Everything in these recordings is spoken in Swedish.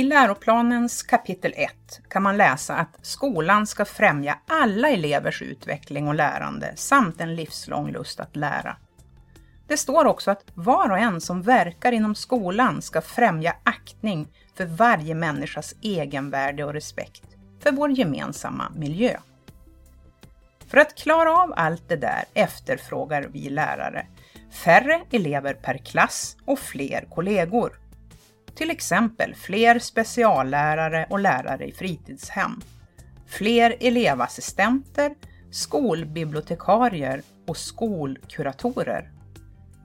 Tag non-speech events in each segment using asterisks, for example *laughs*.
I läroplanens kapitel 1 kan man läsa att skolan ska främja alla elevers utveckling och lärande samt en livslång lust att lära. Det står också att var och en som verkar inom skolan ska främja aktning för varje människas egenvärde och respekt för vår gemensamma miljö. För att klara av allt det där efterfrågar vi lärare färre elever per klass och fler kollegor. Till exempel fler speciallärare och lärare i fritidshem, fler elevassistenter, skolbibliotekarier och skolkuratorer.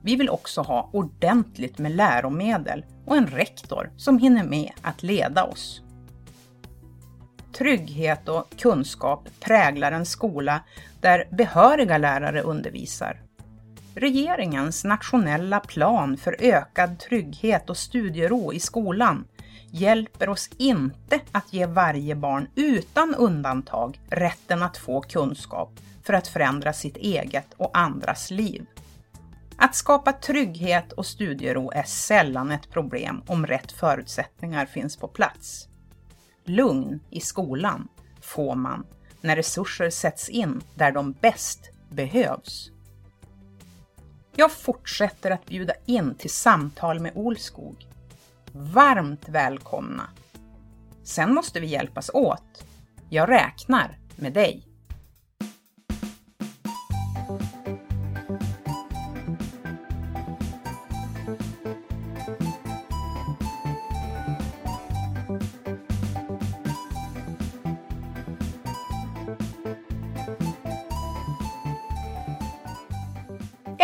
Vi vill också ha ordentligt med läromedel och en rektor som hinner med att leda oss. Trygghet och kunskap präglar en skola där behöriga lärare undervisar. Regeringens nationella plan för ökad trygghet och studiero i skolan hjälper oss inte att ge varje barn utan undantag rätten att få kunskap för att förändra sitt eget och andras liv. Att skapa trygghet och studiero är sällan ett problem om rätt förutsättningar finns på plats. Lugn i skolan får man när resurser sätts in där de bäst behövs. Jag fortsätter att bjuda in till samtal med Olskog. Varmt välkomna! Sen måste vi hjälpas åt. Jag räknar med dig.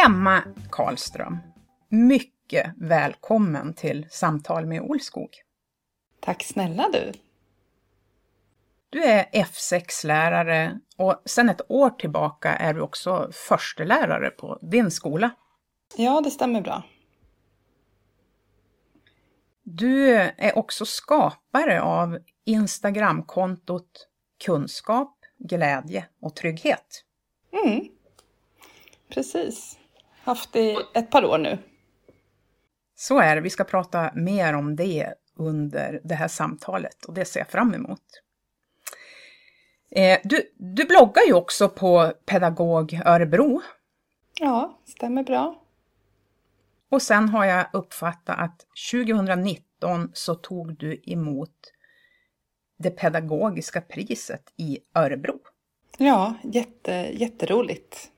Emma Karlström, mycket välkommen till Samtal med Olskog. Tack snälla du! Du är F6-lärare och sedan ett år tillbaka är du också förstelärare på din skola. Ja, det stämmer bra. Du är också skapare av Instagramkontot Kunskap, glädje och trygghet. Mm, precis haft i ett par år nu. Så är det. Vi ska prata mer om det under det här samtalet och det ser jag fram emot. Eh, du, du bloggar ju också på Pedagog Örebro. Ja, stämmer bra. Och sen har jag uppfattat att 2019 så tog du emot det pedagogiska priset i Örebro. Ja, jätte, jätteroligt.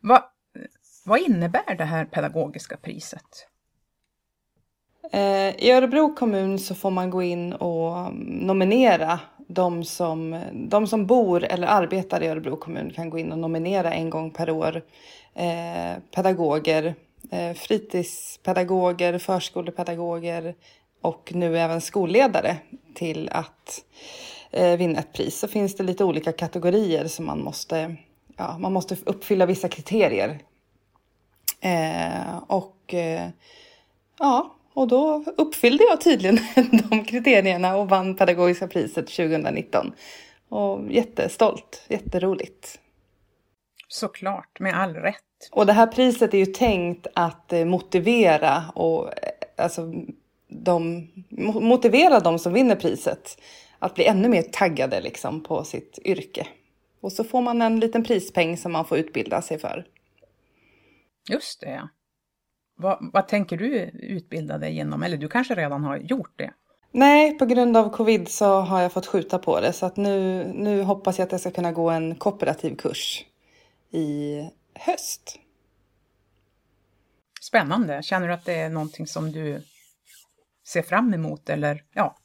Vad, vad innebär det här pedagogiska priset? Eh, I Örebro kommun så får man gå in och nominera de som, de som bor eller arbetar i Örebro kommun kan gå in och nominera en gång per år eh, pedagoger, eh, fritidspedagoger, förskolepedagoger och nu även skolledare till att eh, vinna ett pris. Så finns det lite olika kategorier som man måste ja, man måste uppfylla vissa kriterier. Eh, och eh, ja, och då uppfyllde jag tydligen *laughs* de kriterierna och vann pedagogiska priset 2019. Och jättestolt, jätteroligt. Såklart, med all rätt. Och det här priset är ju tänkt att eh, motivera och eh, alltså de, motivera de som vinner priset att bli ännu mer taggade liksom på sitt yrke. Och så får man en liten prispeng som man får utbilda sig för. Just det. Vad, vad tänker du utbilda dig genom? Eller du kanske redan har gjort det? Nej, på grund av covid så har jag fått skjuta på det. Så att nu, nu hoppas jag att jag ska kunna gå en kooperativ kurs i höst. Spännande. Känner du att det är någonting som du ser fram emot eller ja,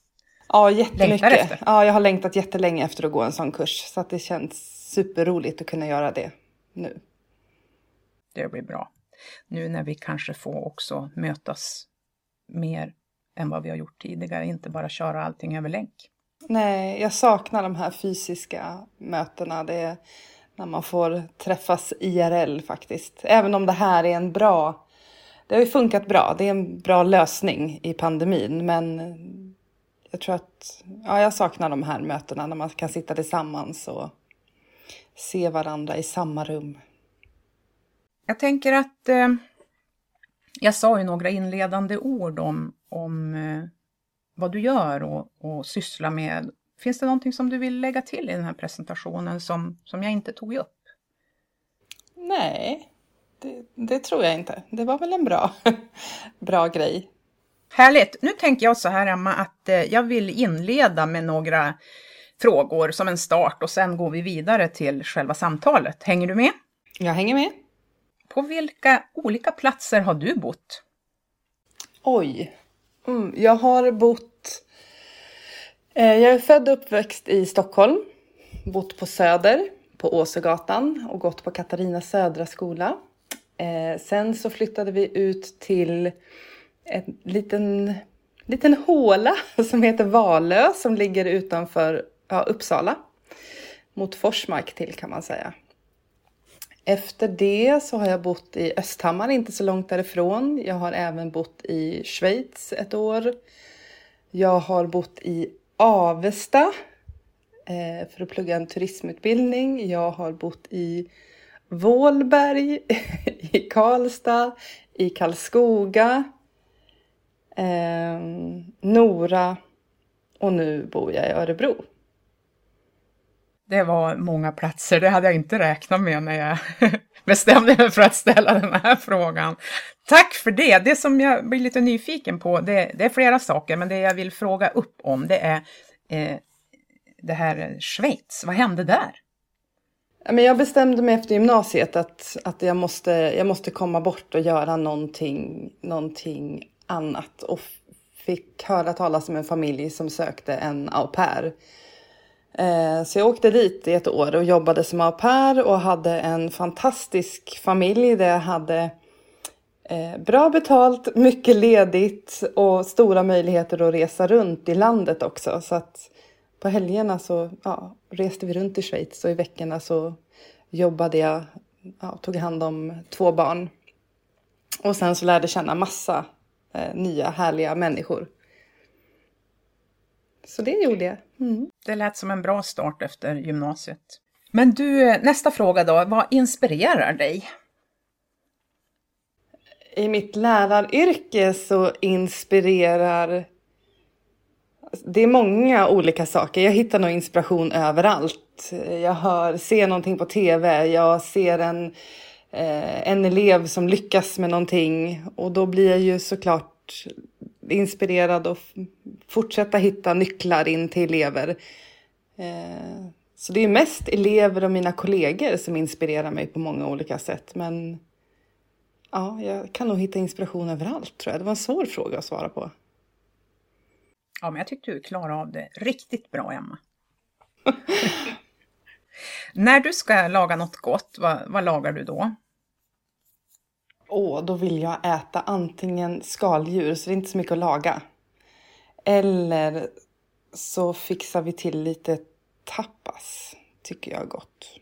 Ja, jättemycket. Ja, jag har längtat jättelänge efter att gå en sån kurs. Så att det känns superroligt att kunna göra det nu. Det blir bra. Nu när vi kanske får också mötas mer än vad vi har gjort tidigare, inte bara köra allting över länk. Nej, jag saknar de här fysiska mötena. Det är när man får träffas IRL faktiskt. Även om det här är en bra... Det har ju funkat bra. Det är en bra lösning i pandemin, men jag tror att ja, jag saknar de här mötena när man kan sitta tillsammans och se varandra i samma rum. Jag tänker att eh, Jag sa ju några inledande ord om, om eh, vad du gör och, och sysslar med. Finns det någonting som du vill lägga till i den här presentationen som, som jag inte tog upp? Nej, det, det tror jag inte. Det var väl en bra, *laughs* bra grej. Härligt! Nu tänker jag så här Emma att eh, jag vill inleda med några frågor som en start och sen går vi vidare till själva samtalet. Hänger du med? Jag hänger med. På vilka olika platser har du bott? Oj. Mm, jag har bott... Eh, jag är född och uppväxt i Stockholm. Bott på Söder, på Åsögatan och gått på Katarina Södra skola. Eh, sen så flyttade vi ut till en liten, liten håla *laughs* som heter Valö som ligger utanför ja, Uppsala. Mot Forsmark till kan man säga. Efter det så har jag bott i Östhammar, inte så långt därifrån. Jag har även bott i Schweiz ett år. Jag har bott i Avesta eh, för att plugga en turismutbildning. Jag har bott i Vålberg, *laughs* i Karlstad, i Karlskoga, eh, Nora och nu bor jag i Örebro. Det var många platser, det hade jag inte räknat med när jag *laughs* bestämde mig för att ställa den här frågan. Tack för det! Det som jag blir lite nyfiken på, det, det är flera saker, men det jag vill fråga upp om det är eh, det här Schweiz. Vad hände där? jag bestämde mig efter gymnasiet att, att jag, måste, jag måste komma bort och göra någonting, någonting annat. Och fick höra talas om en familj som sökte en au pair Eh, så jag åkte dit i ett år och jobbade som au pair och hade en fantastisk familj där jag hade eh, bra betalt, mycket ledigt och stora möjligheter att resa runt i landet också. Så att på helgerna så ja, reste vi runt i Schweiz och i veckorna så jobbade jag, ja, tog hand om två barn. Och sen så lärde jag känna massa eh, nya härliga människor. Så det gjorde jag. Mm. Det lät som en bra start efter gymnasiet. Men du, nästa fråga då. Vad inspirerar dig? I mitt läraryrke så inspirerar det är många olika saker. Jag hittar nog inspiration överallt. Jag hör, ser någonting på tv, jag ser en, eh, en elev som lyckas med någonting och då blir jag ju såklart inspirerad och fortsätta hitta nycklar in till elever. Eh, så det är mest elever och mina kollegor som inspirerar mig på många olika sätt. Men ja, jag kan nog hitta inspiration överallt tror jag. Det var en svår fråga att svara på. Ja, men jag tyckte du klarade av det riktigt bra, Emma. *laughs* När du ska laga något gott, vad, vad lagar du då? Åh, då vill jag äta antingen skaldjur, så det är inte så mycket att laga. Eller så fixar vi till lite tapas, tycker jag är gott.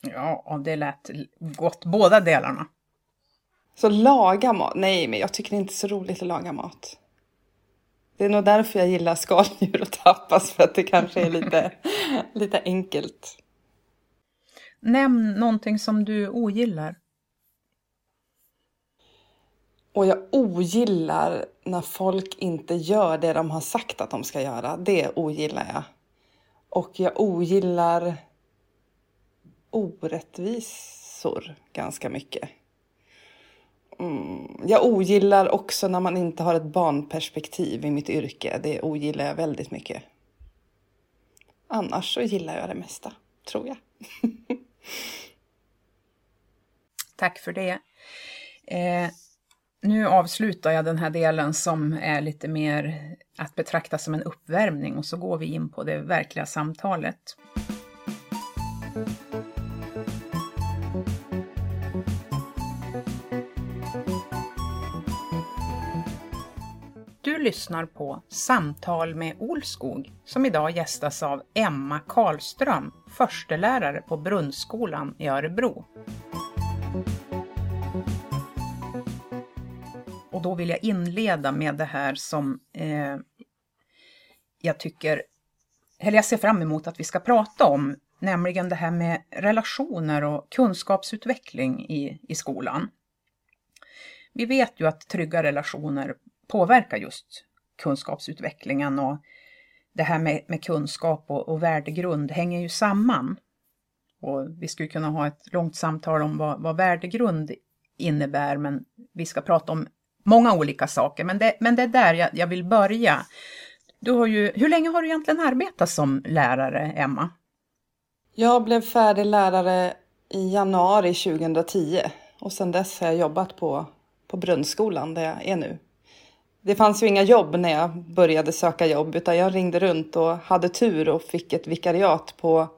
Ja, det lät gott båda delarna. Så laga mat? Nej, men jag tycker det är inte så roligt att laga mat. Det är nog därför jag gillar skaldjur och tapas, för att det kanske är lite, *laughs* lite enkelt. Nämn någonting som du ogillar. Och jag ogillar när folk inte gör det de har sagt att de ska göra. Det ogillar jag. Och jag ogillar orättvisor ganska mycket. Mm. Jag ogillar också när man inte har ett barnperspektiv i mitt yrke. Det ogillar jag väldigt mycket. Annars så gillar jag det mesta, tror jag. *laughs* Tack för det. Eh, nu avslutar jag den här delen som är lite mer att betrakta som en uppvärmning och så går vi in på det verkliga samtalet. Du lyssnar på Samtal med Olskog som idag gästas av Emma Karlström, förstelärare på Brunnskolan i Örebro. Och då vill jag inleda med det här som eh, jag tycker, eller jag ser fram emot att vi ska prata om, nämligen det här med relationer och kunskapsutveckling i, i skolan. Vi vet ju att trygga relationer påverkar just kunskapsutvecklingen och det här med, med kunskap och, och värdegrund hänger ju samman. Och vi skulle kunna ha ett långt samtal om vad, vad värdegrund innebär, men vi ska prata om många olika saker. Men det, men det är där jag, jag vill börja. Du har ju, hur länge har du egentligen arbetat som lärare, Emma? Jag blev färdig lärare i januari 2010 och sedan dess har jag jobbat på, på Brunnskolan där jag är nu. Det fanns ju inga jobb när jag började söka jobb utan jag ringde runt och hade tur och fick ett vikariat på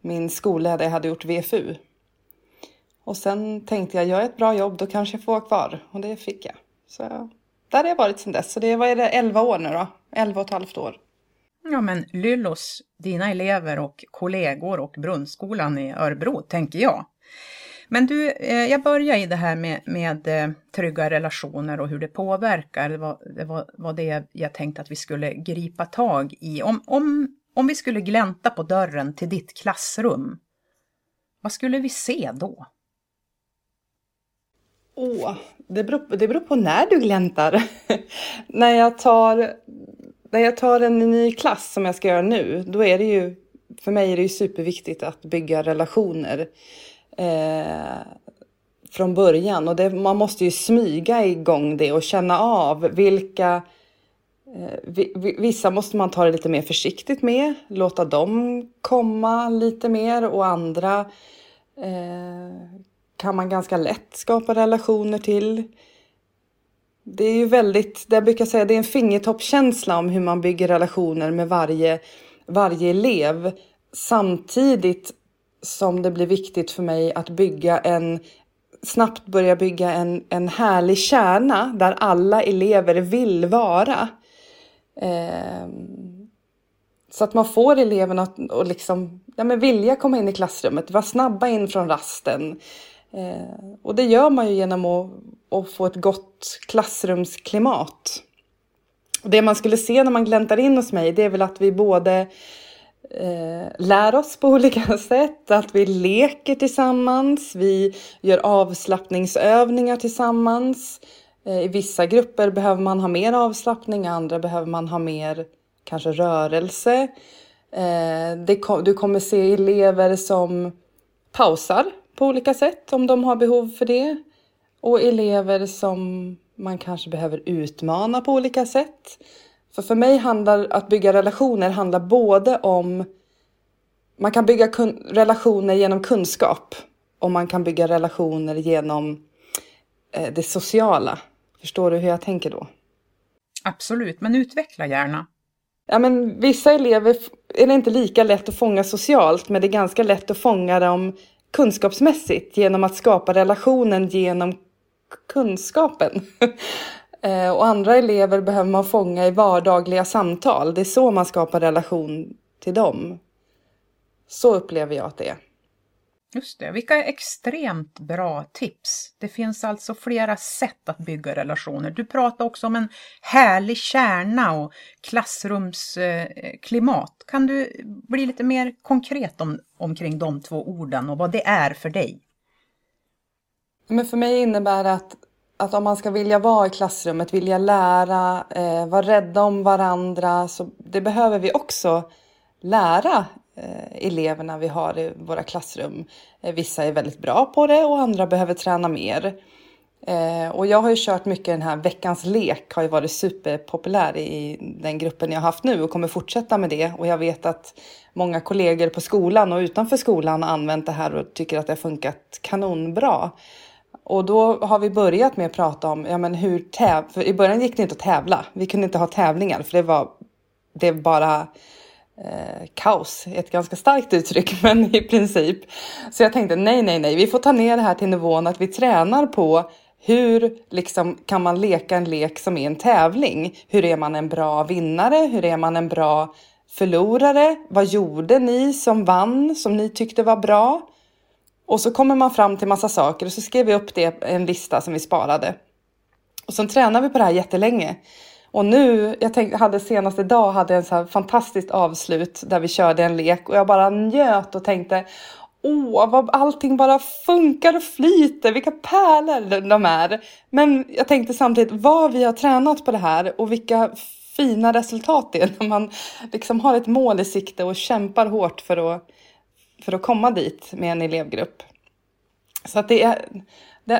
min skola där jag hade gjort VFU. Och sen tänkte jag, gör jag ett bra jobb då kanske jag får vara kvar och det fick jag. Så där har jag varit sedan dess. Så det var det 11 år nu då, 11 och ett halvt år. Ja men Lyllos, dina elever och kollegor och Brunnsskolan i Örebro, tänker jag. Men du, eh, jag börjar i det här med, med eh, trygga relationer och hur det påverkar. Det var, det var, var det jag tänkte att vi skulle gripa tag i. Om, om, om vi skulle glänta på dörren till ditt klassrum, vad skulle vi se då? Åh, det beror, det beror på när du gläntar. *laughs* när, jag tar, när jag tar en ny klass som jag ska göra nu, då är det ju, för mig är det ju superviktigt att bygga relationer eh, från början. Och det, man måste ju smyga igång det och känna av vilka eh, Vissa måste man ta det lite mer försiktigt med, låta dem komma lite mer och andra eh, kan man ganska lätt skapa relationer till. Det är ju väldigt, det jag brukar säga, det är en fingertoppskänsla om hur man bygger relationer med varje, varje elev. Samtidigt som det blir viktigt för mig att bygga en snabbt börja bygga en, en härlig kärna där alla elever vill vara. Eh, så att man får eleverna att och liksom, ja, men vilja komma in i klassrummet, vara snabba in från rasten. Eh, och det gör man ju genom att, att få ett gott klassrumsklimat. Det man skulle se när man gläntar in hos mig, det är väl att vi både eh, lär oss på *laughs* olika sätt, att vi leker tillsammans, vi gör avslappningsövningar tillsammans. Eh, I vissa grupper behöver man ha mer avslappning, i andra behöver man ha mer kanske rörelse. Eh, det, du kommer se elever som pausar på olika sätt om de har behov för det. Och elever som man kanske behöver utmana på olika sätt. För för mig handlar att bygga relationer handlar både om man kan bygga relationer genom kunskap och man kan bygga relationer genom eh, det sociala. Förstår du hur jag tänker då? Absolut, men utveckla gärna. Ja, men vissa elever är det inte lika lätt att fånga socialt, men det är ganska lätt att fånga dem kunskapsmässigt genom att skapa relationen genom kunskapen. *laughs* Eh, och andra elever behöver man fånga i vardagliga samtal. Det är så man skapar relation till dem. Så upplever jag att det är. Just det, vilka extremt bra tips. Det finns alltså flera sätt att bygga relationer. Du pratar också om en härlig kärna och klassrumsklimat. Kan du bli lite mer konkret om, omkring de två orden och vad det är för dig? Men för mig innebär det att, att om man ska vilja vara i klassrummet, vilja lära, eh, vara rädda om varandra, så det behöver vi också lära Eh, eleverna vi har i våra klassrum. Eh, vissa är väldigt bra på det och andra behöver träna mer. Eh, och jag har ju kört mycket den här veckans lek, har ju varit superpopulär i den gruppen jag har haft nu och kommer fortsätta med det. Och jag vet att många kollegor på skolan och utanför skolan har använt det här och tycker att det har funkat kanonbra. Och då har vi börjat med att prata om ja, men hur täv... För I början gick det inte att tävla. Vi kunde inte ha tävlingar för det var det bara eh, kaos, ett ganska starkt uttryck, *laughs* men i princip. Så jag tänkte nej, nej, nej, vi får ta ner det här till nivån att vi tränar på hur liksom, kan man leka en lek som är en tävling? Hur är man en bra vinnare? Hur är man en bra förlorare? Vad gjorde ni som vann som ni tyckte var bra? Och så kommer man fram till massa saker och så skrev vi upp det en lista som vi sparade. Och så tränar vi på det här jättelänge. Och nu, jag tänkte, hade senast idag hade en så här fantastiskt avslut där vi körde en lek och jag bara njöt och tänkte åh, vad allting bara funkar och flyter, vilka pärlor de är. Men jag tänkte samtidigt vad vi har tränat på det här och vilka fina resultat det är när man liksom har ett mål i sikte och kämpar hårt för att, för att komma dit med en elevgrupp. Så att det är,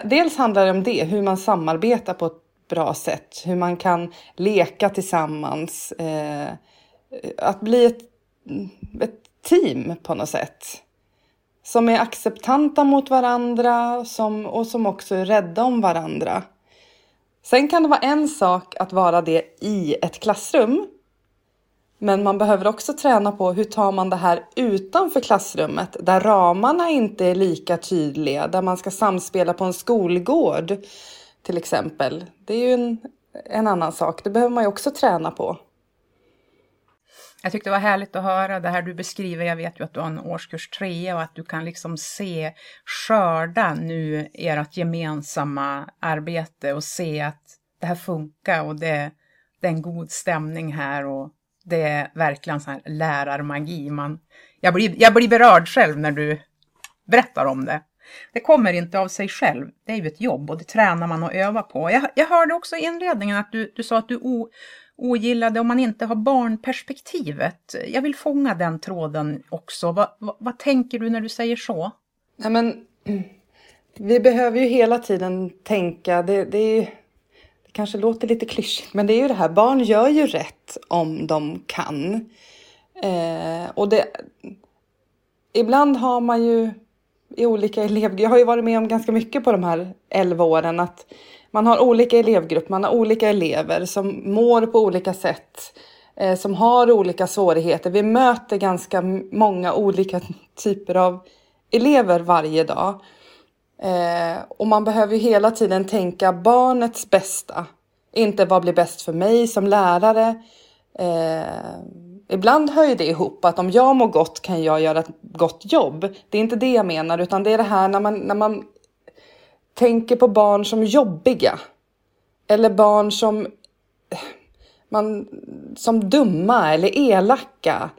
dels handlar det om det, hur man samarbetar på ett bra sätt, hur man kan leka tillsammans, eh, att bli ett, ett team på något sätt. Som är acceptanta mot varandra som, och som också är rädda om varandra. Sen kan det vara en sak att vara det i ett klassrum. Men man behöver också träna på hur tar man det här utanför klassrummet där ramarna inte är lika tydliga, där man ska samspela på en skolgård till exempel. Det är ju en, en annan sak, det behöver man ju också träna på. Jag tyckte det var härligt att höra det här du beskriver. Jag vet ju att du har en årskurs tre och att du kan liksom se, skörda nu ert gemensamma arbete och se att det här funkar och det, det är en god stämning här och det är verkligen så här lärarmagi. Man, jag, blir, jag blir berörd själv när du berättar om det. Det kommer inte av sig själv. Det är ju ett jobb och det tränar man och övar på. Jag, jag hörde också i inledningen att du, du sa att du o, ogillade om man inte har barnperspektivet. Jag vill fånga den tråden också. Va, va, vad tänker du när du säger så? Nej, men, vi behöver ju hela tiden tänka, det, det, är, det kanske låter lite klyschigt, men det är ju det här, barn gör ju rätt om de kan. Eh, och det, ibland har man ju i olika elevgrupper. Jag har ju varit med om ganska mycket på de här 11 åren att man har olika elevgrupper, man har olika elever som mår på olika sätt, eh, som har olika svårigheter. Vi möter ganska många olika *laughs* typer av elever varje dag. Eh, och man behöver ju hela tiden tänka barnets bästa. Inte vad blir bäst för mig som lärare. Eh, ibland hör ju det ihop att om jag mår gott kan jag göra ett gott jobb. Det är inte det jag menar utan det är det här när man, när man tänker på barn som jobbiga. Eller barn som, man, som dumma eller elaka.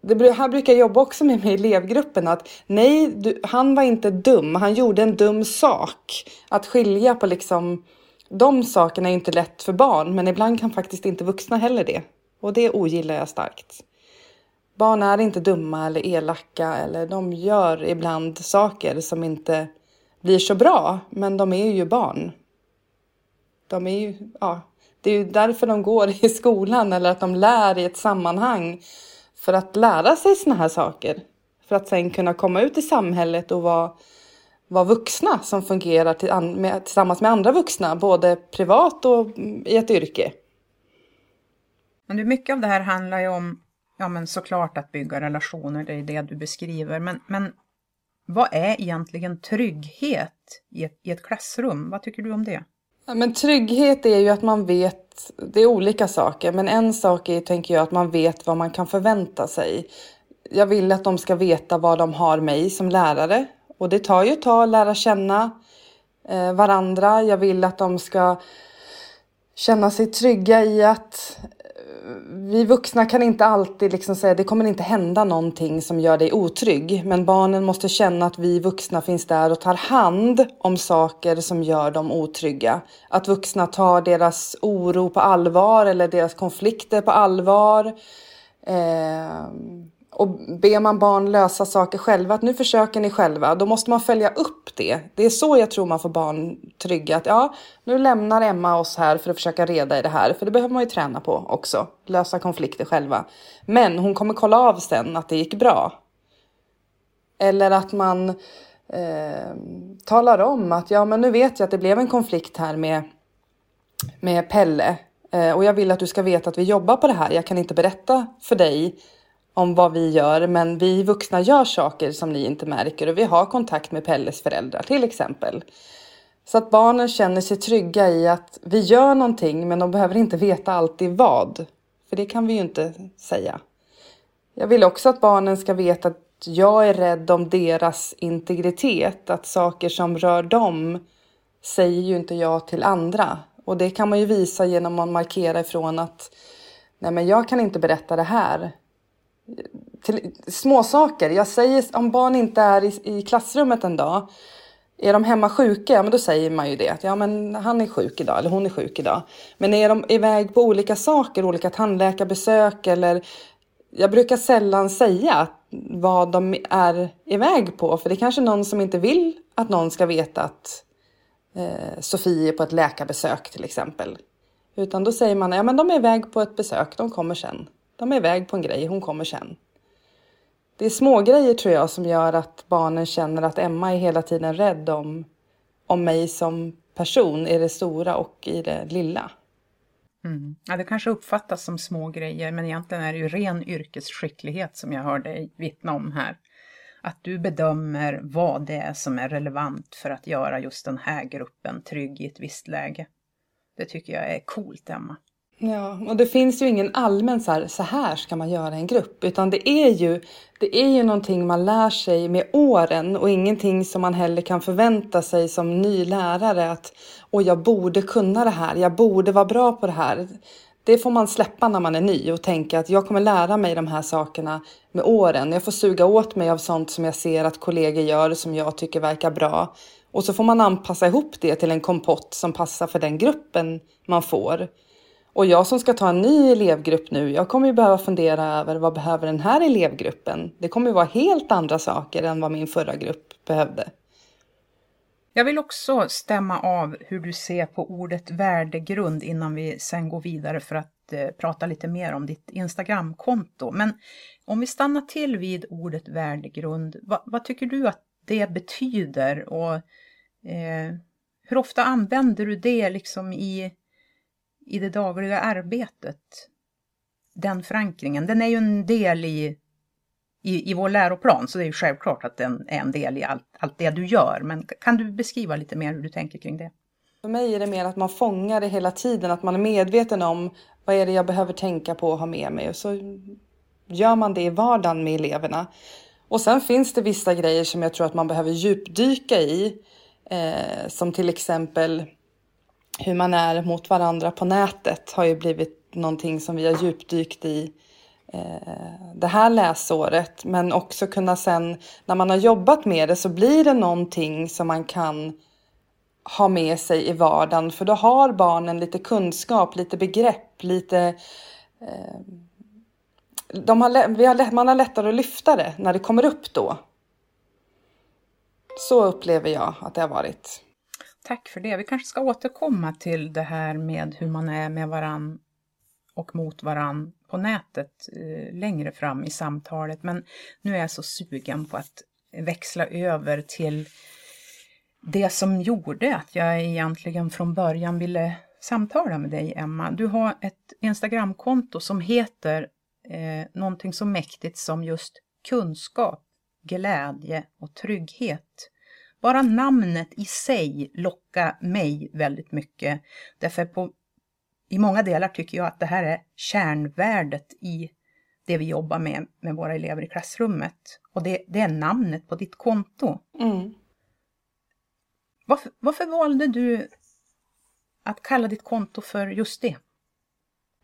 Det här brukar jag jobba också med med elevgruppen att nej, du, han var inte dum, han gjorde en dum sak. Att skilja på liksom de sakerna är inte lätt för barn, men ibland kan faktiskt inte vuxna heller det. Och det ogillar jag starkt. Barn är inte dumma eller elaka eller de gör ibland saker som inte blir så bra, men de är ju barn. De är ju, ja, det är ju därför de går i skolan eller att de lär i ett sammanhang för att lära sig såna här saker. För att sen kunna komma ut i samhället och vara, vara vuxna som fungerar till, med, tillsammans med andra vuxna, både privat och i ett yrke. Men mycket av det här handlar ju om, ja men såklart att bygga relationer, det är det du beskriver, men, men vad är egentligen trygghet i ett, i ett klassrum? Vad tycker du om det? Ja, men trygghet är ju att man vet, det är olika saker, men en sak är tänker jag att man vet vad man kan förvänta sig. Jag vill att de ska veta vad de har mig som lärare och det tar ju ett tag att lära känna eh, varandra. Jag vill att de ska känna sig trygga i att vi vuxna kan inte alltid liksom säga det kommer inte hända någonting som gör dig otrygg. Men barnen måste känna att vi vuxna finns där och tar hand om saker som gör dem otrygga. Att vuxna tar deras oro på allvar eller deras konflikter på allvar. Eh, och ber man barn lösa saker själva, att nu försöker ni själva, då måste man följa upp det. Det är så jag tror man får barn trygga. Att ja, nu lämnar Emma oss här för att försöka reda i det här, för det behöver man ju träna på också. Lösa konflikter själva. Men hon kommer kolla av sen att det gick bra. Eller att man eh, talar om att ja, men nu vet jag att det blev en konflikt här med, med Pelle. Eh, och jag vill att du ska veta att vi jobbar på det här. Jag kan inte berätta för dig om vad vi gör, men vi vuxna gör saker som ni inte märker och vi har kontakt med Pelles föräldrar till exempel. Så att barnen känner sig trygga i att vi gör någonting, men de behöver inte veta alltid vad. För det kan vi ju inte säga. Jag vill också att barnen ska veta att jag är rädd om deras integritet, att saker som rör dem säger ju inte jag till andra. Och det kan man ju visa genom att markera ifrån att nej men jag kan inte berätta det här till, små saker. Jag säger om barn inte är i, i klassrummet en dag är de hemma sjuka, ja men då säger man ju det. Att ja men han är sjuk idag eller hon är sjuk idag. Men är de iväg på olika saker, olika tandläkarbesök eller jag brukar sällan säga vad de är iväg på. För det är kanske någon som inte vill att någon ska veta att eh, Sofie är på ett läkarbesök till exempel. Utan då säger man, ja men de är iväg på ett besök, de kommer sen. De är iväg på en grej, hon kommer sen. Det är små grejer tror jag som gör att barnen känner att Emma är hela tiden rädd om, om mig som person i det stora och i det lilla. Mm. Ja, det kanske uppfattas som små grejer, men egentligen är det ju ren yrkesskicklighet som jag hör dig vittna om här. Att du bedömer vad det är som är relevant för att göra just den här gruppen trygg i ett visst läge. Det tycker jag är coolt, Emma. Ja, och det finns ju ingen allmän så här, så här ska man göra en grupp, utan det är ju, det är ju någonting man lär sig med åren och ingenting som man heller kan förvänta sig som ny lärare att och jag borde kunna det här, jag borde vara bra på det här. Det får man släppa när man är ny och tänka att jag kommer lära mig de här sakerna med åren. Jag får suga åt mig av sånt som jag ser att kollegor gör som jag tycker verkar bra. Och så får man anpassa ihop det till en kompott som passar för den gruppen man får. Och jag som ska ta en ny elevgrupp nu, jag kommer ju behöva fundera över vad behöver den här elevgruppen? Det kommer ju vara helt andra saker än vad min förra grupp behövde. Jag vill också stämma av hur du ser på ordet värdegrund innan vi sen går vidare för att eh, prata lite mer om ditt Instagramkonto. Men om vi stannar till vid ordet värdegrund, vad, vad tycker du att det betyder och eh, hur ofta använder du det liksom i i det dagliga arbetet, den förankringen, den är ju en del i, i, i vår läroplan, så det är ju självklart att den är en del i allt, allt det du gör. Men kan du beskriva lite mer hur du tänker kring det? För mig är det mer att man fångar det hela tiden, att man är medveten om vad är det jag behöver tänka på och ha med mig. Och så gör man det i vardagen med eleverna. Och sen finns det vissa grejer som jag tror att man behöver djupdyka i. Eh, som till exempel hur man är mot varandra på nätet har ju blivit någonting som vi har djupdykt i eh, det här läsåret. Men också kunna sen när man har jobbat med det så blir det någonting som man kan ha med sig i vardagen. För då har barnen lite kunskap, lite begrepp, lite eh, de har, vi har, man har lättare att lyfta det när det kommer upp då. Så upplever jag att det har varit. Tack för det. Vi kanske ska återkomma till det här med hur man är med varann och mot varann på nätet eh, längre fram i samtalet. Men nu är jag så sugen på att växla över till det som gjorde att jag egentligen från början ville samtala med dig, Emma. Du har ett Instagramkonto som heter eh, någonting så mäktigt som just kunskap, glädje och trygghet. Bara namnet i sig lockar mig väldigt mycket. Därför på, i många delar tycker jag att det här är kärnvärdet i det vi jobbar med med våra elever i klassrummet. Och det, det är namnet på ditt konto. Mm. Varför, varför valde du att kalla ditt konto för just det?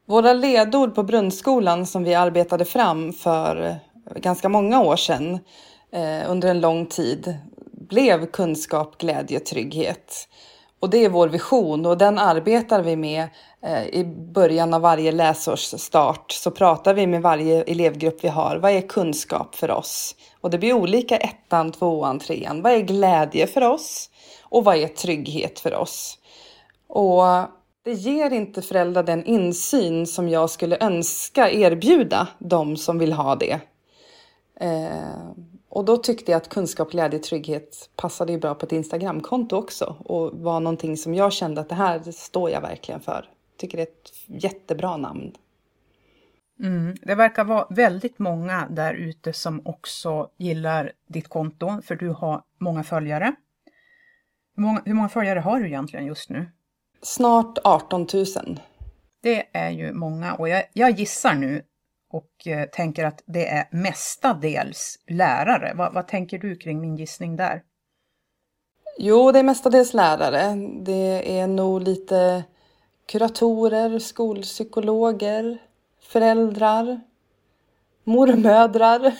Våra ledord på Brunnsskolan som vi arbetade fram för ganska många år sedan eh, under en lång tid blev kunskap, glädje, trygghet. Och det är vår vision och den arbetar vi med eh, i början av varje läsårsstart. Så pratar vi med varje elevgrupp vi har. Vad är kunskap för oss? Och det blir olika ettan, tvåan, trean. Vad är glädje för oss? Och vad är trygghet för oss? Och det ger inte föräldrar den insyn som jag skulle önska erbjuda de som vill ha det. Eh, och då tyckte jag att kunskap, glädje, trygghet passade ju bra på ett Instagramkonto också och var någonting som jag kände att det här står jag verkligen för. Tycker det är ett jättebra namn. Mm, det verkar vara väldigt många där ute som också gillar ditt konto, för du har många följare. Hur många, hur många följare har du egentligen just nu? Snart 18 000. Det är ju många och jag, jag gissar nu och eh, tänker att det är mestadels lärare. Va, vad tänker du kring min gissning där? Jo, det är mestadels lärare. Det är nog lite kuratorer, skolpsykologer, föräldrar. mormödrar. *laughs*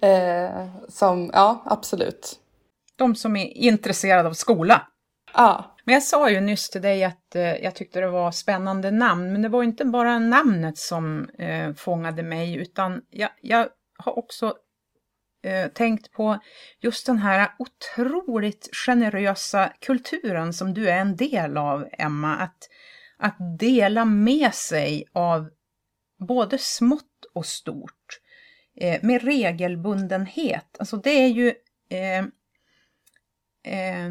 eh, som, ja, absolut. De som är intresserade av skola. Ja. Men jag sa ju nyss till dig att eh, jag tyckte det var spännande namn, men det var inte bara namnet som eh, fångade mig, utan jag, jag har också eh, tänkt på just den här otroligt generösa kulturen som du är en del av, Emma. Att, att dela med sig av både smått och stort eh, med regelbundenhet. Alltså det är ju eh, eh,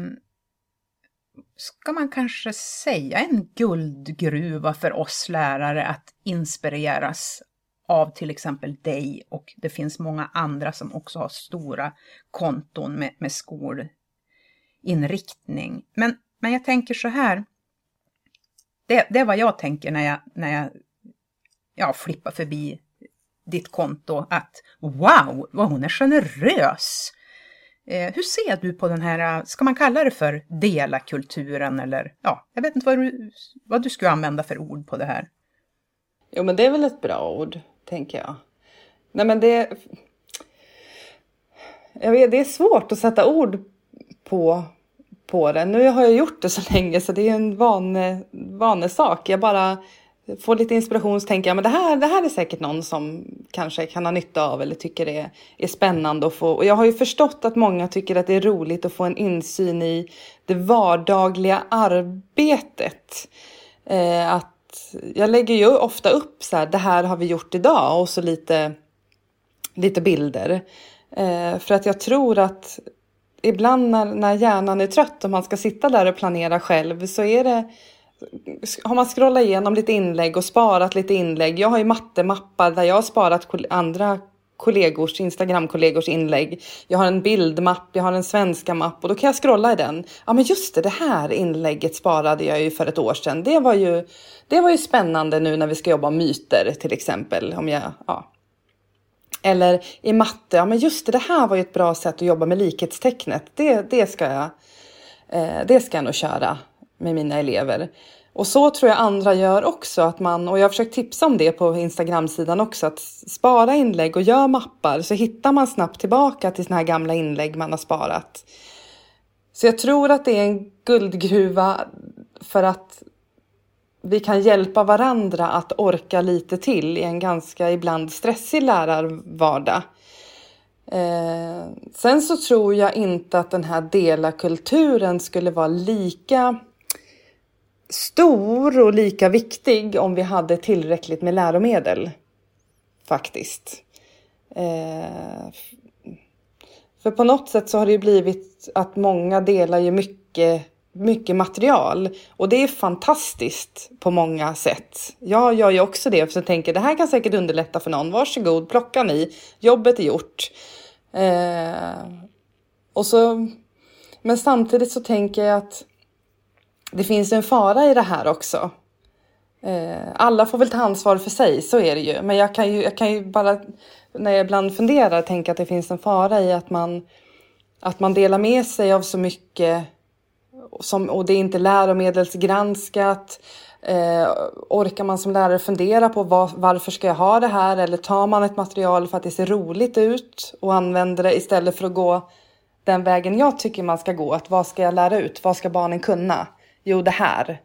ska man kanske säga en guldgruva för oss lärare att inspireras av till exempel dig och det finns många andra som också har stora konton med, med skolinriktning. Men, men jag tänker så här, det, det är vad jag tänker när jag, när jag ja, flippar förbi ditt konto, att wow, vad hon är generös! Eh, hur ser du på den här, ska man kalla det för delakulturen eller ja, jag vet inte vad du, vad du skulle använda för ord på det här. Jo, men det är väl ett bra ord, tänker jag. Nej, men det... Jag vet, det är svårt att sätta ord på, på det. Nu har jag gjort det så länge så det är en van, vanesak. Jag bara får lite inspiration så tänker jag men det här, det här är säkert någon som kanske kan ha nytta av eller tycker det är, är spännande att få. Och jag har ju förstått att många tycker att det är roligt att få en insyn i det vardagliga arbetet. Eh, att jag lägger ju ofta upp så här, det här har vi gjort idag och så lite, lite bilder. Eh, för att jag tror att ibland när, när hjärnan är trött och man ska sitta där och planera själv så är det har man scrollat igenom lite inlägg och sparat lite inlägg. Jag har ju mattemappar där jag har sparat andra kollegors, Instagram-kollegors inlägg. Jag har en bildmapp, jag har en svenska mapp och då kan jag scrolla i den. Ja men just det, det här inlägget sparade jag ju för ett år sedan. Det var ju, det var ju spännande nu när vi ska jobba myter till exempel. Om jag, ja. Eller i matte, ja men just det, det här var ju ett bra sätt att jobba med likhetstecknet. Det, det, ska, jag, eh, det ska jag nog köra med mina elever. Och så tror jag andra gör också. Att man, och jag har försökt tipsa om det på Instagram-sidan också. Att spara inlägg och gör mappar så hittar man snabbt tillbaka till såna här gamla inlägg man har sparat. Så jag tror att det är en guldgruva för att vi kan hjälpa varandra att orka lite till i en ganska ibland stressig lärarvardag. Eh, sen så tror jag inte att den här dela-kulturen skulle vara lika stor och lika viktig om vi hade tillräckligt med läromedel. Faktiskt. Eh, för på något sätt så har det ju blivit att många delar ju mycket, mycket material och det är fantastiskt på många sätt. Jag gör ju också det för jag tänker det här kan säkert underlätta för någon. Varsågod, plocka ni, jobbet är gjort. Eh, och så, men samtidigt så tänker jag att det finns en fara i det här också. Eh, alla får väl ta ansvar för sig, så är det ju. Men jag kan ju, jag kan ju bara, när jag ibland funderar, tänka att det finns en fara i att man, att man delar med sig av så mycket som, och det är inte läromedelsgranskat. Eh, orkar man som lärare fundera på var, varför ska jag ha det här? Eller tar man ett material för att det ser roligt ut och använder det istället för att gå den vägen jag tycker man ska gå? Att vad ska jag lära ut? Vad ska barnen kunna? Jo, det här.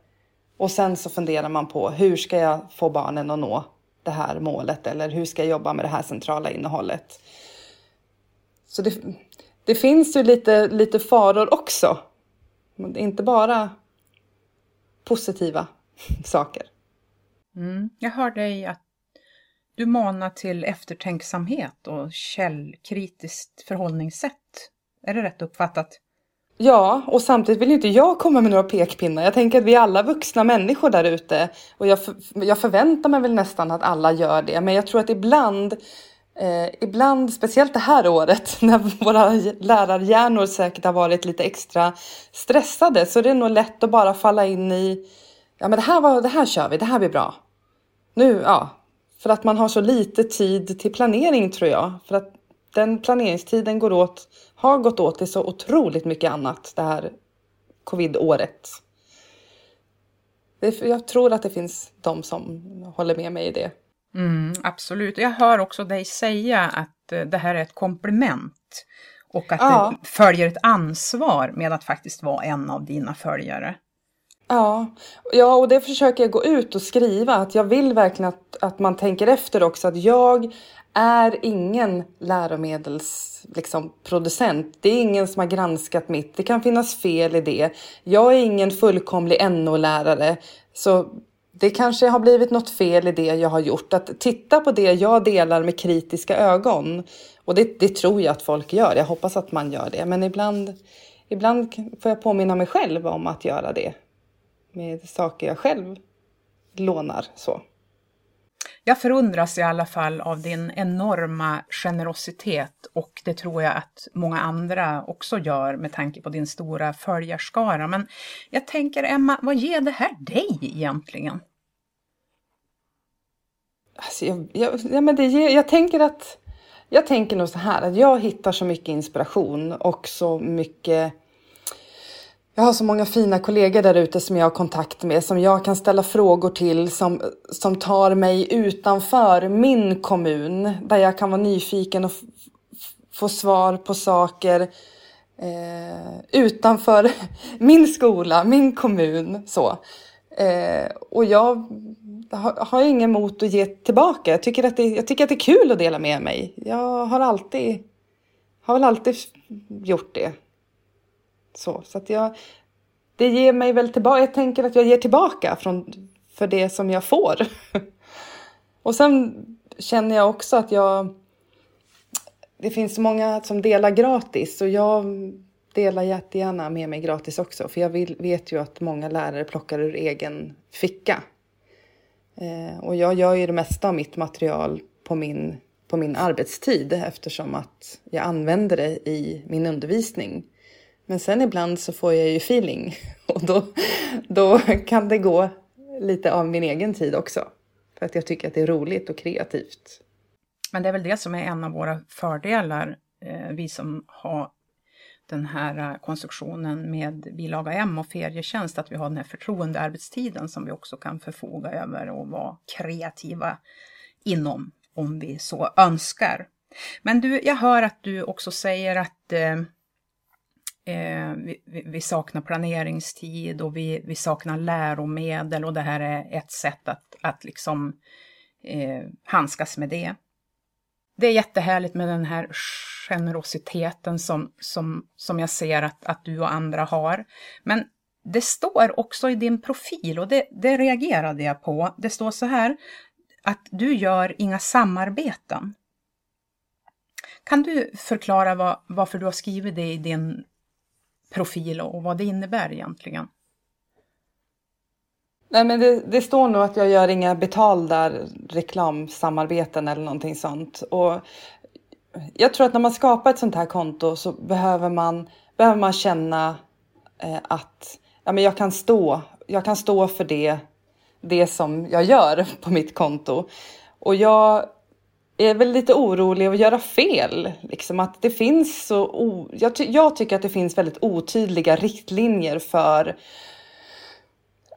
Och sen så funderar man på hur ska jag få barnen att nå det här målet eller hur ska jag jobba med det här centrala innehållet? Så det, det finns ju lite, lite faror också. Inte bara positiva *laughs* saker. Mm. Jag hör dig att du manar till eftertänksamhet och källkritiskt förhållningssätt. Är det rätt uppfattat? Ja, och samtidigt vill inte jag komma med några pekpinnar. Jag tänker att vi är alla vuxna människor där ute och jag, för, jag förväntar mig väl nästan att alla gör det. Men jag tror att ibland, eh, ibland, speciellt det här året *laughs* när våra lärarhjärnor säkert har varit lite extra stressade så det är nog lätt att bara falla in i, ja men det här, var, det här kör vi, det här blir bra. Nu, ja, för att man har så lite tid till planering tror jag. För att den planeringstiden går åt, har gått åt till så otroligt mycket annat det här covid-året. Jag tror att det finns de som håller med mig i det. Mm, absolut. Jag hör också dig säga att eh, det här är ett komplement och att ja. det följer ett ansvar med att faktiskt vara en av dina följare. Ja, ja och det försöker jag gå ut och skriva. Att jag vill verkligen att, att man tänker efter också. Att jag är ingen läromedelsproducent. Liksom, det är ingen som har granskat mitt. Det kan finnas fel i det. Jag är ingen fullkomlig NO-lärare. Så det kanske har blivit något fel i det jag har gjort. Att titta på det jag delar med kritiska ögon. Och det, det tror jag att folk gör. Jag hoppas att man gör det. Men ibland, ibland får jag påminna mig själv om att göra det. Med saker jag själv lånar så. Jag förundras i alla fall av din enorma generositet och det tror jag att många andra också gör med tanke på din stora följarskara. Men jag tänker Emma, vad ger det här dig egentligen? Alltså jag, jag, ja, men det ger, jag tänker att jag tänker nog så här att jag hittar så mycket inspiration och så mycket jag har så många fina kollegor där ute som jag har kontakt med, som jag kan ställa frågor till, som, som tar mig utanför min kommun, där jag kan vara nyfiken och få svar på saker eh, utanför *laughs* min skola, min kommun. Så. Eh, och jag har, har ingen emot att ge tillbaka. Jag tycker, att det, jag tycker att det är kul att dela med mig. Jag har alltid, har väl alltid gjort det. Så, så att jag, det ger mig väl tillbaka, jag tänker att jag ger tillbaka från, för det som jag får. *laughs* Och sen känner jag också att jag, det finns så många som delar gratis och jag delar jättegärna med mig gratis också. För jag vill, vet ju att många lärare plockar ur egen ficka. Eh, och jag gör ju det mesta av mitt material på min, på min arbetstid eftersom att jag använder det i min undervisning. Men sen ibland så får jag ju feeling *laughs* och då, då kan det gå lite av min egen tid också. För att jag tycker att det är roligt och kreativt. Men det är väl det som är en av våra fördelar, eh, vi som har den här eh, konstruktionen med bilaga M och ferietjänst, att vi har den här förtroendearbetstiden som vi också kan förfoga över och vara kreativa inom om vi så önskar. Men du, jag hör att du också säger att eh, eh, vi, vi, saknar planeringstid och vi, vi saknar läromedel och det här är ett sätt att, att liksom eh, handskas med det. Det är jättehärligt med den här generositeten som, som, som jag ser att, att du och andra har. Men det står också i din profil och det, det reagerade jag på. Det står så här att du gör inga samarbeten. Kan du förklara vad, varför du har skrivit det i din profil och vad det innebär egentligen? Nej, men det, det, står nog att jag gör inga betalda reklamsamarbeten eller någonting sånt. Och jag tror att när man skapar ett sånt här konto så behöver man, behöver man känna eh, att ja, men jag, kan stå, jag kan stå för det, det som jag gör på mitt konto. Och jag är väl lite orolig att göra fel. Liksom att det finns så o... jag, ty jag tycker att det finns väldigt otydliga riktlinjer för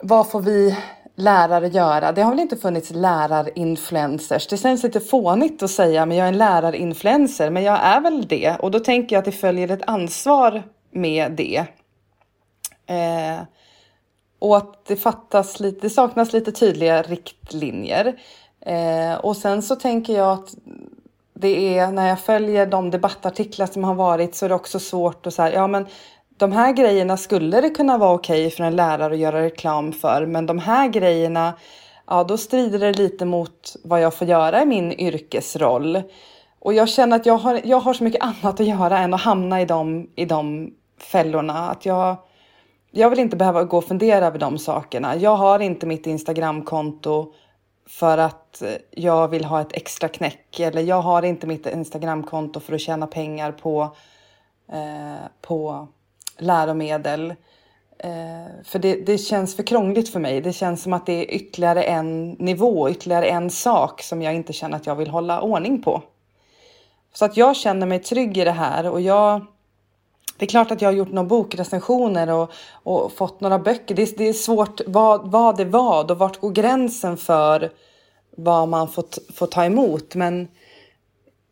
vad får vi lärare göra? Det har väl inte funnits lärarinfluencers. Det känns lite fånigt att säga men jag är en lärarinfluencer, men jag är väl det. Och då tänker jag att det följer ett ansvar med det. Eh, och att det fattas lite, det saknas lite tydliga riktlinjer. Eh, och sen så tänker jag att det är när jag följer de debattartiklar som har varit så är det också svårt att säga, ja men de här grejerna skulle det kunna vara okej okay för en lärare att göra reklam för, men de här grejerna, ja då strider det lite mot vad jag får göra i min yrkesroll. Och jag känner att jag har, jag har så mycket *laughs* annat att göra än att hamna i de, i de fällorna. Att jag, jag vill inte behöva gå och fundera över de sakerna. Jag har inte mitt Instagramkonto för att eh, jag vill ha ett extra knäck eller jag har inte mitt Instagramkonto för att tjäna pengar på, eh, på läromedel. Eh, för det, det känns för krångligt för mig. Det känns som att det är ytterligare en nivå, ytterligare en sak som jag inte känner att jag vill hålla ordning på. Så att jag känner mig trygg i det här och jag det är klart att jag har gjort några bokrecensioner och, och fått några böcker. Det är, det är svårt vad, vad är vad och vart går gränsen för vad man får, får ta emot. Men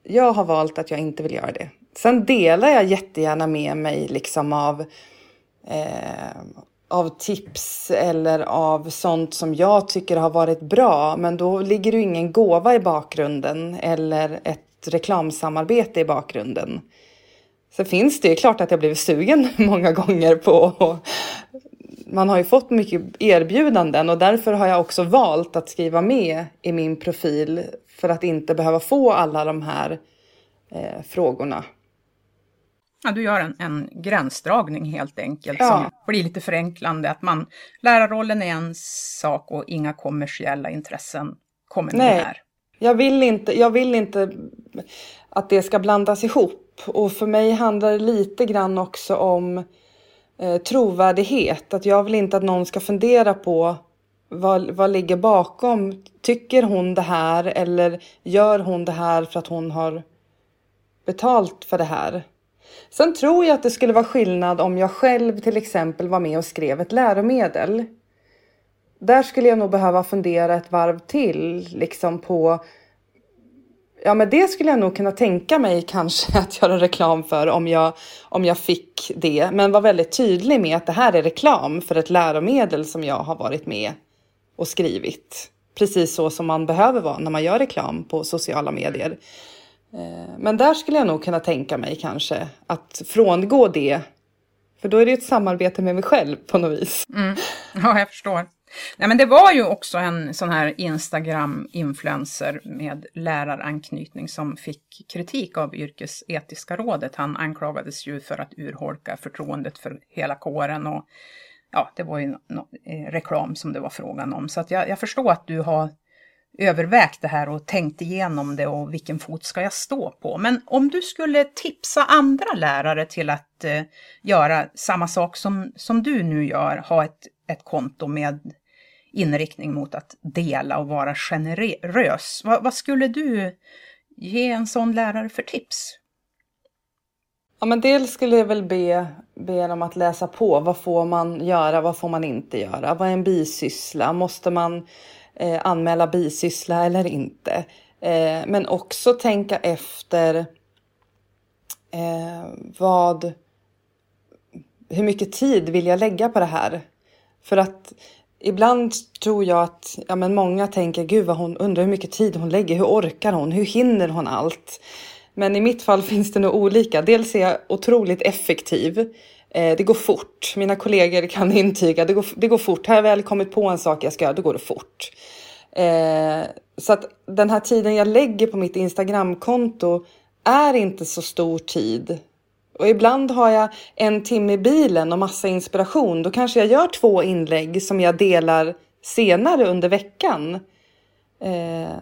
jag har valt att jag inte vill göra det. Sen delar jag jättegärna med mig liksom av, eh, av tips eller av sånt som jag tycker har varit bra. Men då ligger det ingen gåva i bakgrunden eller ett reklamsamarbete i bakgrunden. Så finns det ju klart att jag blivit sugen *laughs* många gånger på man har ju fått mycket erbjudanden och därför har jag också valt att skriva med i min profil för att inte behöva få alla de här eh, frågorna. Ja, du gör en, en gränsdragning helt enkelt ja. som blir lite förenklande. Att man, lärarrollen är en sak och inga kommersiella intressen kommer med Nej. här. Jag vill, inte, jag vill inte att det ska blandas ihop. Och för mig handlar det lite grann också om eh, trovärdighet. Att jag vill inte att någon ska fundera på vad, vad ligger bakom. Tycker hon det här eller gör hon det här för att hon har betalt för det här? Sen tror jag att det skulle vara skillnad om jag själv till exempel var med och skrev ett läromedel. Där skulle jag nog behöva fundera ett varv till liksom på Ja, men det skulle jag nog kunna tänka mig kanske *laughs* att göra reklam för om jag, om jag fick det. Men var väldigt tydlig med att det här är reklam för ett läromedel som jag har varit med och skrivit. Precis så som man behöver vara när man gör reklam på sociala medier. Eh, men där skulle jag nog kunna tänka mig kanske att frångå det. För då är det ett samarbete med mig själv på något vis. Mm. Ja, jag förstår. Nej, men det var ju också en sån här Instagram-influencer med läraranknytning som fick kritik av yrkesetiska rådet. Han anklagades ju för att urholka förtroendet för hela kåren och ja, det var ju no eh, reklam som det var frågan om. Så att jag, jag förstår att du har övervägt det här och tänkt igenom det och vilken fot ska jag stå på. Men om du skulle tipsa andra lärare till att eh, göra samma sak som, som du nu gör, ha ett, ett konto med inriktning mot att dela och vara generös. Va, vad skulle du ge en sån lärare för tips? Ja, men dels skulle jag väl be, be dem att läsa på. Vad får man göra? Vad får man inte göra? Vad är en bisyssla? Måste man eh, anmäla bisyssla eller inte? Eh, men också tänka efter eh, vad, hur mycket tid vill jag lägga på det här? För att ibland tror jag att ja, men många tänker gud vad hon undrar hur mycket tid hon lägger. Hur orkar hon? Hur hinner hon allt? Men i mitt fall *laughs* finns det nog olika. Dels är jag otroligt effektiv. Eh, det går fort. Mina kollegor kan intyga. Det går, det går fort. Har jag väl kommit på en sak jag ska göra, då går det fort. Eh, så att den här tiden jag lägger på mitt Instagramkonto är inte så stor tid. Och ibland har jag en timme i bilen och massa inspiration. Då kanske jag gör två inlägg som jag delar senare under veckan. Eh,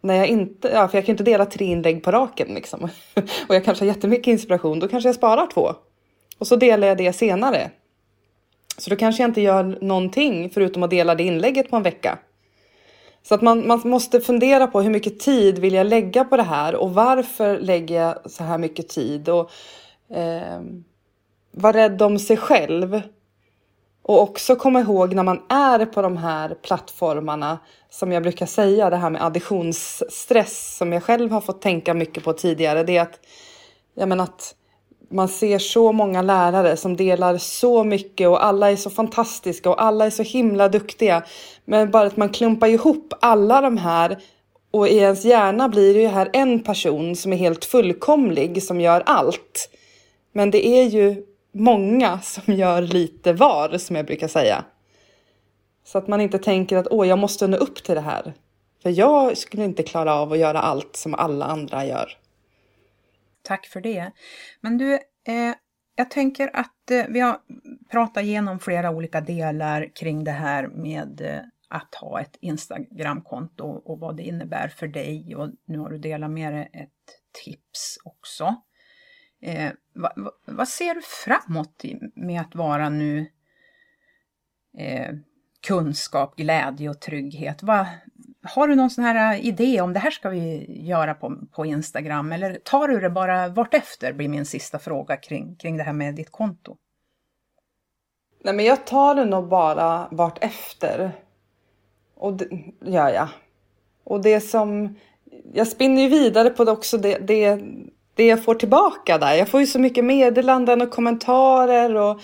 när jag inte, ja, för jag kan inte dela tre inlägg på raken liksom. *laughs* och jag kanske har jättemycket inspiration. Då kanske jag sparar två. Och så delar jag det senare. Så då kanske jag inte gör någonting förutom att dela det inlägget på en vecka. Så att man, man måste fundera på hur mycket tid vill jag lägga på det här och varför lägger jag så här mycket tid? Och eh, vara rädd om sig själv. Och också komma ihåg när man är på de här plattformarna som jag brukar säga, det här med additionsstress som jag själv har fått tänka mycket på tidigare. Det är att, jag menar att man ser så många lärare som delar så mycket och alla är så fantastiska och alla är så himla duktiga. Men bara att man klumpar ihop alla de här och i ens hjärna blir det ju här en person som är helt fullkomlig som gör allt. Men det är ju många som gör lite var, som jag brukar säga. Så att man inte tänker att åh, jag måste nå upp till det här. För jag skulle inte klara av att göra allt som alla andra gör. Tack för det. Men du, eh, jag tänker att eh, vi har pratat igenom flera olika delar kring det här med eh, att ha ett Instagramkonto och vad det innebär för dig och nu har du delat med dig ett tips också. Eh, vad, va, vad, ser du framåt med att vara nu eh, kunskap, glädje och trygghet? Va, har du någon sån här eh, idé om det här ska vi göra på, på Instagram eller tar du det bara vartefter blir min sista fråga kring, kring det här med ditt konto. Nej men jag tar det nog bara vartefter. Och det gör jag. Och det som, jag spinner ju vidare på det också det, det, det jag får tillbaka där. Jag får ju så mycket meddelanden och kommentarer och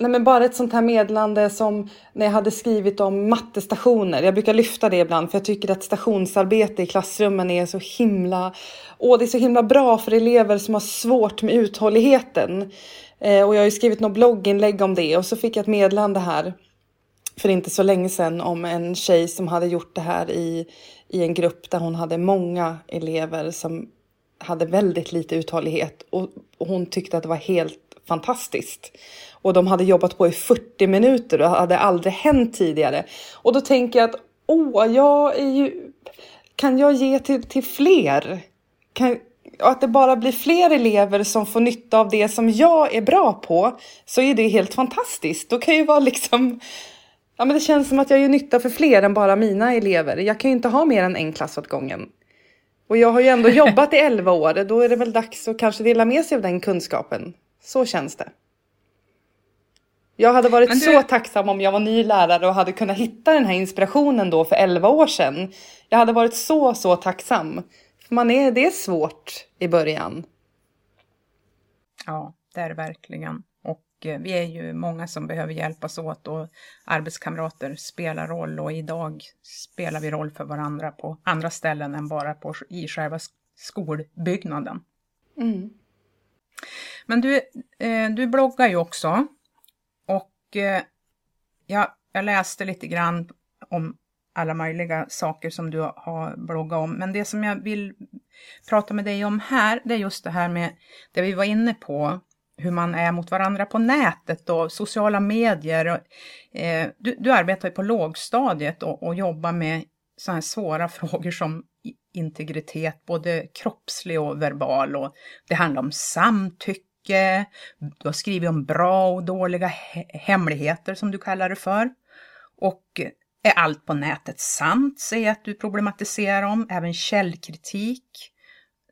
Nej, men bara ett sånt här meddelande som när jag hade skrivit om mattestationer. Jag brukar lyfta det ibland för jag tycker att stationsarbete i klassrummen är så himla... Åh, det är så himla bra för elever som har svårt med uthålligheten. Eh, och jag har ju skrivit något blogginlägg om det och så fick jag ett meddelande här för inte så länge sedan om en tjej som hade gjort det här i, i en grupp där hon hade många elever som hade väldigt lite uthållighet och, hon tyckte att det var helt fantastiskt. Och de hade jobbat på i 40 minuter och hade aldrig hänt tidigare. Och då tänker jag att åh, jag är ju... Kan jag ge till, till fler? Kan, att det bara blir fler elever som får nytta av det som jag är bra på så är det helt fantastiskt. Då kan ju vara liksom... Ja, men det känns som att jag gör nytta för fler än bara mina elever. Jag kan ju inte ha mer än en klass åt gången. Och jag har ju ändå *laughs* jobbat i 11 år. Då är det väl dags att kanske dela med sig av den kunskapen. Så känns det. Jag hade varit du... så tacksam om jag var ny lärare och hade kunnat hitta den här inspirationen då för 11 år sedan. Jag hade varit så, så tacksam. Man är, det är svårt i början. Ja, det är det verkligen. Eh, vi är ju många som behöver hjälpas åt och arbetskamrater spelar roll och idag spelar vi roll för varandra på andra ställen än bara på, i själva skolbyggnaden. Mm. Men du, eh, du bloggar ju också och eh, ja, jag läste lite grann om alla möjliga saker som du har bloggat om. Men det som jag vill prata med dig om här, det är just det här med det vi var inne på, hur man är mot varandra på nätet och sociala medier. Eh, du, du arbetar ju på lågstadiet och, och jobbar med sådana här svåra *laughs* frågor som integritet, både kroppslig och verbal. Och det handlar om samtycke. Du har skrivit om bra och dåliga hemligheter som du kallar det för. Och eh, är allt på nätet sant, säger att du problematiserar om. Även källkritik.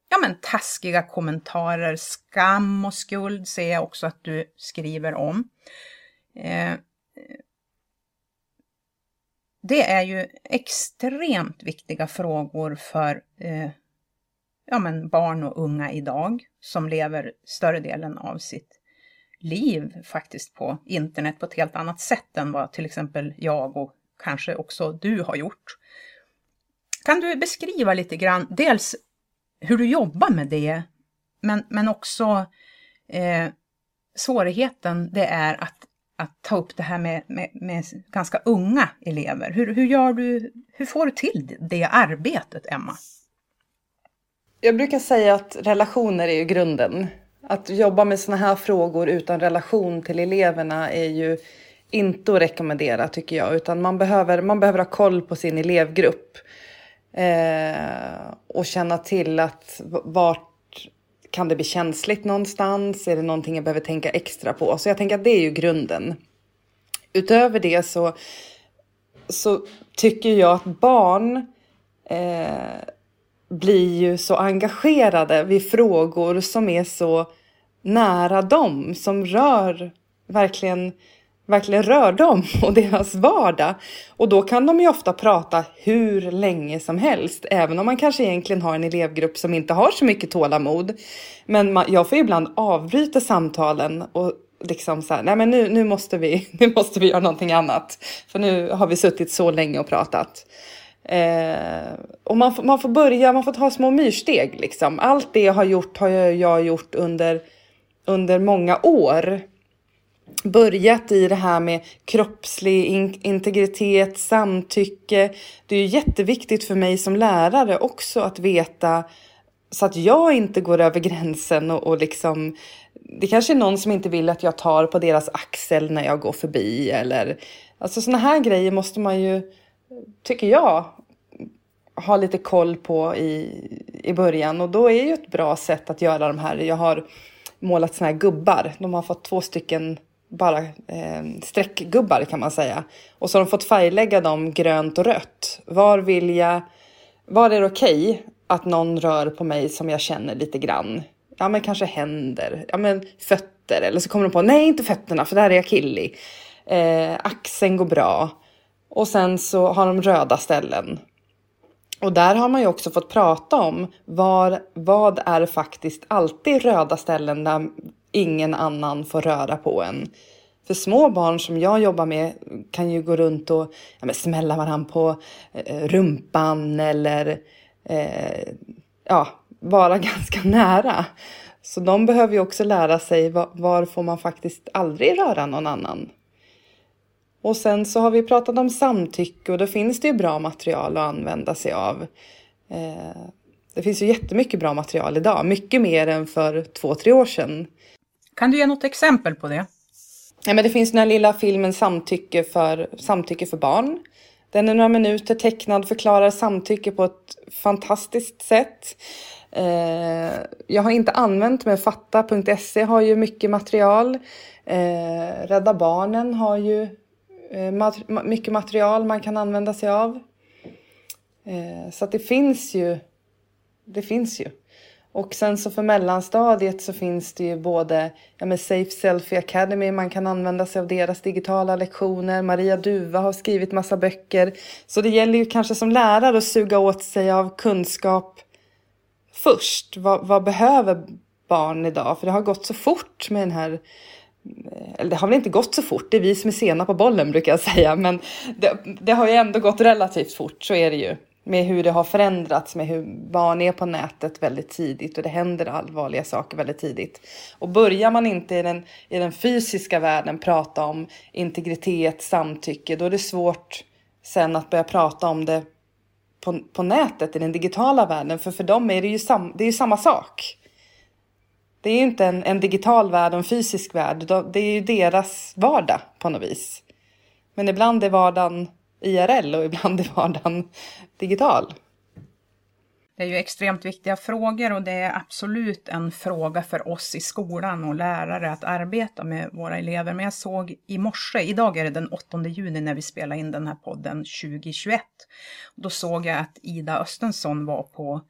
Ja men taskiga kommentarer, skam och skuld ser jag också att du skriver om. Eh, det är ju extremt viktiga frågor för eh, ja, men barn och unga idag som lever större delen av sitt liv faktiskt på internet på ett helt annat sätt än vad till exempel jag och kanske också du har gjort. Kan du beskriva lite grann, dels hur du jobbar med det, men, men också eh, svårigheten det är att, att ta upp det här med, med, med ganska unga elever. Hur, hur, gör du, hur får du till det arbetet, Emma? Jag brukar säga att relationer är ju grunden. Att jobba med sådana här frågor utan relation till eleverna är ju inte att rekommendera tycker jag. Utan man behöver, man behöver ha koll på sin elevgrupp. Eh, och känna till att vart kan det bli känsligt någonstans? Är det någonting jag behöver tänka extra på? Så jag tänker att det är ju grunden. Utöver det så, så tycker jag att barn eh, blir ju så engagerade vid frågor som är så nära dem, som rör verkligen verkligen rör dem *laughs* och deras vardag. Och då kan de ju ofta prata hur länge som helst, även om man kanske egentligen har en elevgrupp som inte har så mycket tålamod. Men man, jag får ibland avbryta samtalen och liksom så här, nej men nu, nu, måste vi, *laughs* nu måste vi göra någonting annat. För nu har vi suttit så länge och pratat. Eh, och man, får, man får börja, man får ta små myrsteg liksom. Allt det jag har gjort har jag, jag gjort under, under många år. Börjat i det här med kroppslig in integritet, samtycke. Det är ju jätteviktigt för mig som lärare också att veta så att jag inte går över gränsen och, och liksom det kanske är någon som inte vill att jag tar på deras axel när jag går förbi eller alltså sådana här grejer måste man ju tycker jag, ha lite koll på i, i början. Och då är ju ett bra sätt att göra de här. Jag har målat såna här gubbar. De har fått två stycken bara eh, streckgubbar kan man säga. Och så har de fått färglägga dem grönt och rött. Var vill jag, var är det okej okay att någon rör på mig som jag känner lite grann? Ja men kanske händer, ja men fötter. Eller så kommer de på, nej inte fötterna för där är jag killig. Eh, axeln går bra. Och sen så har de röda ställen. Och där har man ju också fått prata om var, vad är faktiskt alltid röda ställen där ingen annan får röra på en. För små barn som jag jobbar med kan ju gå runt och ja, men smälla varandra på eh, rumpan eller eh, ja, vara *laughs* ganska nära. Så de behöver ju också lära sig var, var får man faktiskt aldrig röra någon annan. Och sen så har vi pratat om samtycke och då finns det ju bra material att använda sig av. Eh, det finns ju jättemycket bra material idag, mycket mer än för två, tre år sedan. Kan du ge något exempel på det? Ja, men det finns den här lilla filmen Samtycke för, samtycke för barn. Den är några minuter tecknad, förklarar samtycke på ett fantastiskt sätt. Eh, jag har inte använt mig fatta.se har ju mycket material. Eh, Rädda Barnen har ju eh, mat mycket material man kan använda sig av. Eh, så att det finns ju. Det finns ju. Och sen så för mellanstadiet så finns det ju både ja, med Safe Selfie Academy, man kan använda sig av deras digitala lektioner. Maria Duva har skrivit massa böcker. Så det gäller ju kanske som lärare att suga åt sig av kunskap först. Vad, vad behöver barn idag? För det har gått så fort med den här eh, eller det har väl inte gått så fort, det är vi som är sena på bollen brukar jag säga, men det, det har ju ändå gått relativt fort, så är det ju med hur det har förändrats med hur barn är på nätet väldigt tidigt och det händer allvarliga saker väldigt tidigt. Och börjar man inte i den, i den fysiska världen prata om integritet, samtycke, då är det svårt sen att börja prata om det på, på nätet i den digitala världen. För för dem är det ju, sam, det är ju samma sak. Det är ju inte en, en digital värld och en fysisk värld. Det är ju deras vardag på något vis. Men ibland är vardagen IRL och ibland är vardagen digital. Det är ju extremt viktiga frågor och det är absolut en fråga för oss i skolan och lärare att arbeta med våra elever. Men jag såg i morse, idag är det den 8 juni när vi spelar in den här podden 2021. Då såg jag att Ida Östensson var på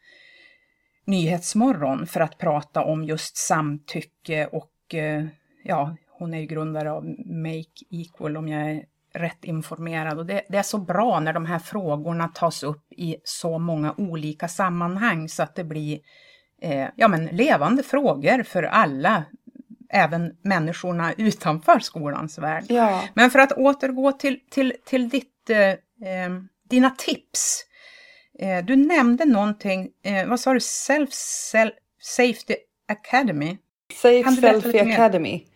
Nyhetsmorgon för att prata om just samtycke och eh, ja, hon är ju grundare av Make Equal om jag är rätt informerad. Och det, det, är så bra när de här frågorna tas upp i så många olika sammanhang så att det blir eh, ja, men levande frågor för alla, även människorna *laughs* utanför skolans värld. Ja. Men för att återgå till, till, till ditt, eh, eh dina tips. Eh, du nämnde någonting, eh, vad sa du, Self, Self Safety Academy? Safe Selfie Academy.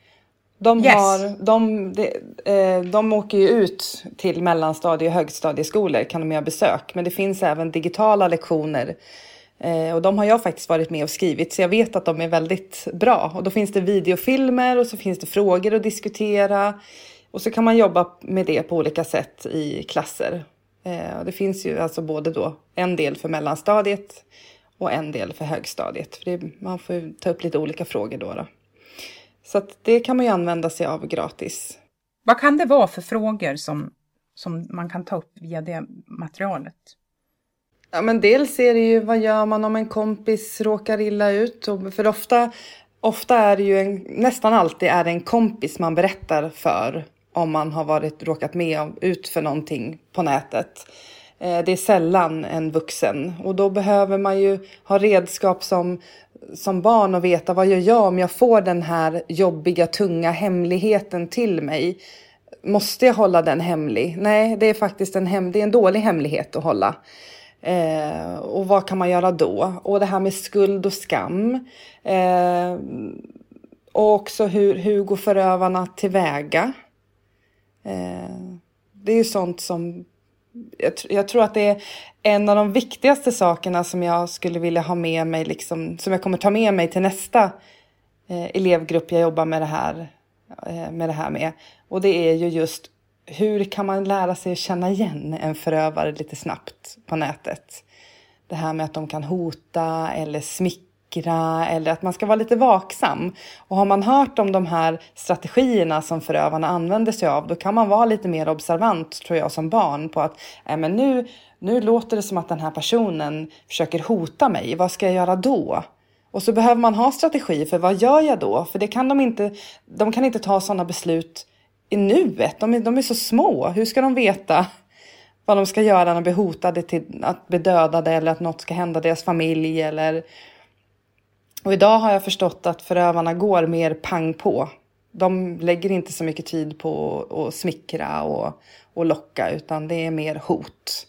De, yes. har, de, de, eh, de åker ju ut till mellanstadie och högstadieskolor kan de göra besök. Men det finns även digitala lektioner. Eh, och de har jag faktiskt varit med och skrivit så jag vet att de är väldigt bra. Och då finns det videofilmer och så finns det frågor att diskutera. Och så kan man jobba med det på olika sätt i klasser. Eh, det finns ju alltså både då en del för mellanstadiet och en del för högstadiet. För det, man får ta upp lite olika frågor då. då. Så det kan man ju använda sig av gratis. Vad kan det vara för frågor som, som man kan ta upp via det materialet? Ja, men dels är det ju vad gör man om en kompis råkar illa ut? För ofta, ofta är det ju en, nästan alltid är det en kompis man berättar för om man har varit, råkat med ut för någonting på nätet. Eh, det är sällan en vuxen och då behöver man ju ha redskap som som barn och veta vad gör jag om jag får den här jobbiga, tunga hemligheten till mig. Måste jag hålla den hemlig? Nej, det är faktiskt en, hem, det är en dålig hemlighet att hålla. Eh, och vad kan man göra då? Och det här med skuld och skam. Eh, och också hur, hur går förövarna tillväga? Eh, det är ju sånt som jag, jag, tror att det är en av de viktigaste sakerna som jag skulle vilja ha med mig, liksom, som jag kommer ta med mig till nästa eh, elevgrupp jag jobbar med det, här, eh, med det här med. Och det är ju just hur kan man lära sig att känna igen en förövare lite snabbt på nätet? Det här med att de kan hota eller smickra vackra eller att man ska vara lite vaksam. Och har man hört om de här strategierna som förövarna använder sig av, då kan man vara lite mer observant tror jag som barn på att äh, men nu, nu låter det som att den här personen försöker hota mig. Vad ska jag göra då? Och så behöver man ha strategi för vad gör jag då? För det kan de inte. De kan inte ta sådana beslut i nuet. De är, de är så små. Hur ska de veta vad de ska göra när de blir hotade till att bli dödade eller att något ska hända deras familj eller och idag har jag förstått att förövarna går mer pang på. De lägger inte så mycket tid på att smickra och, och locka utan det är mer hot.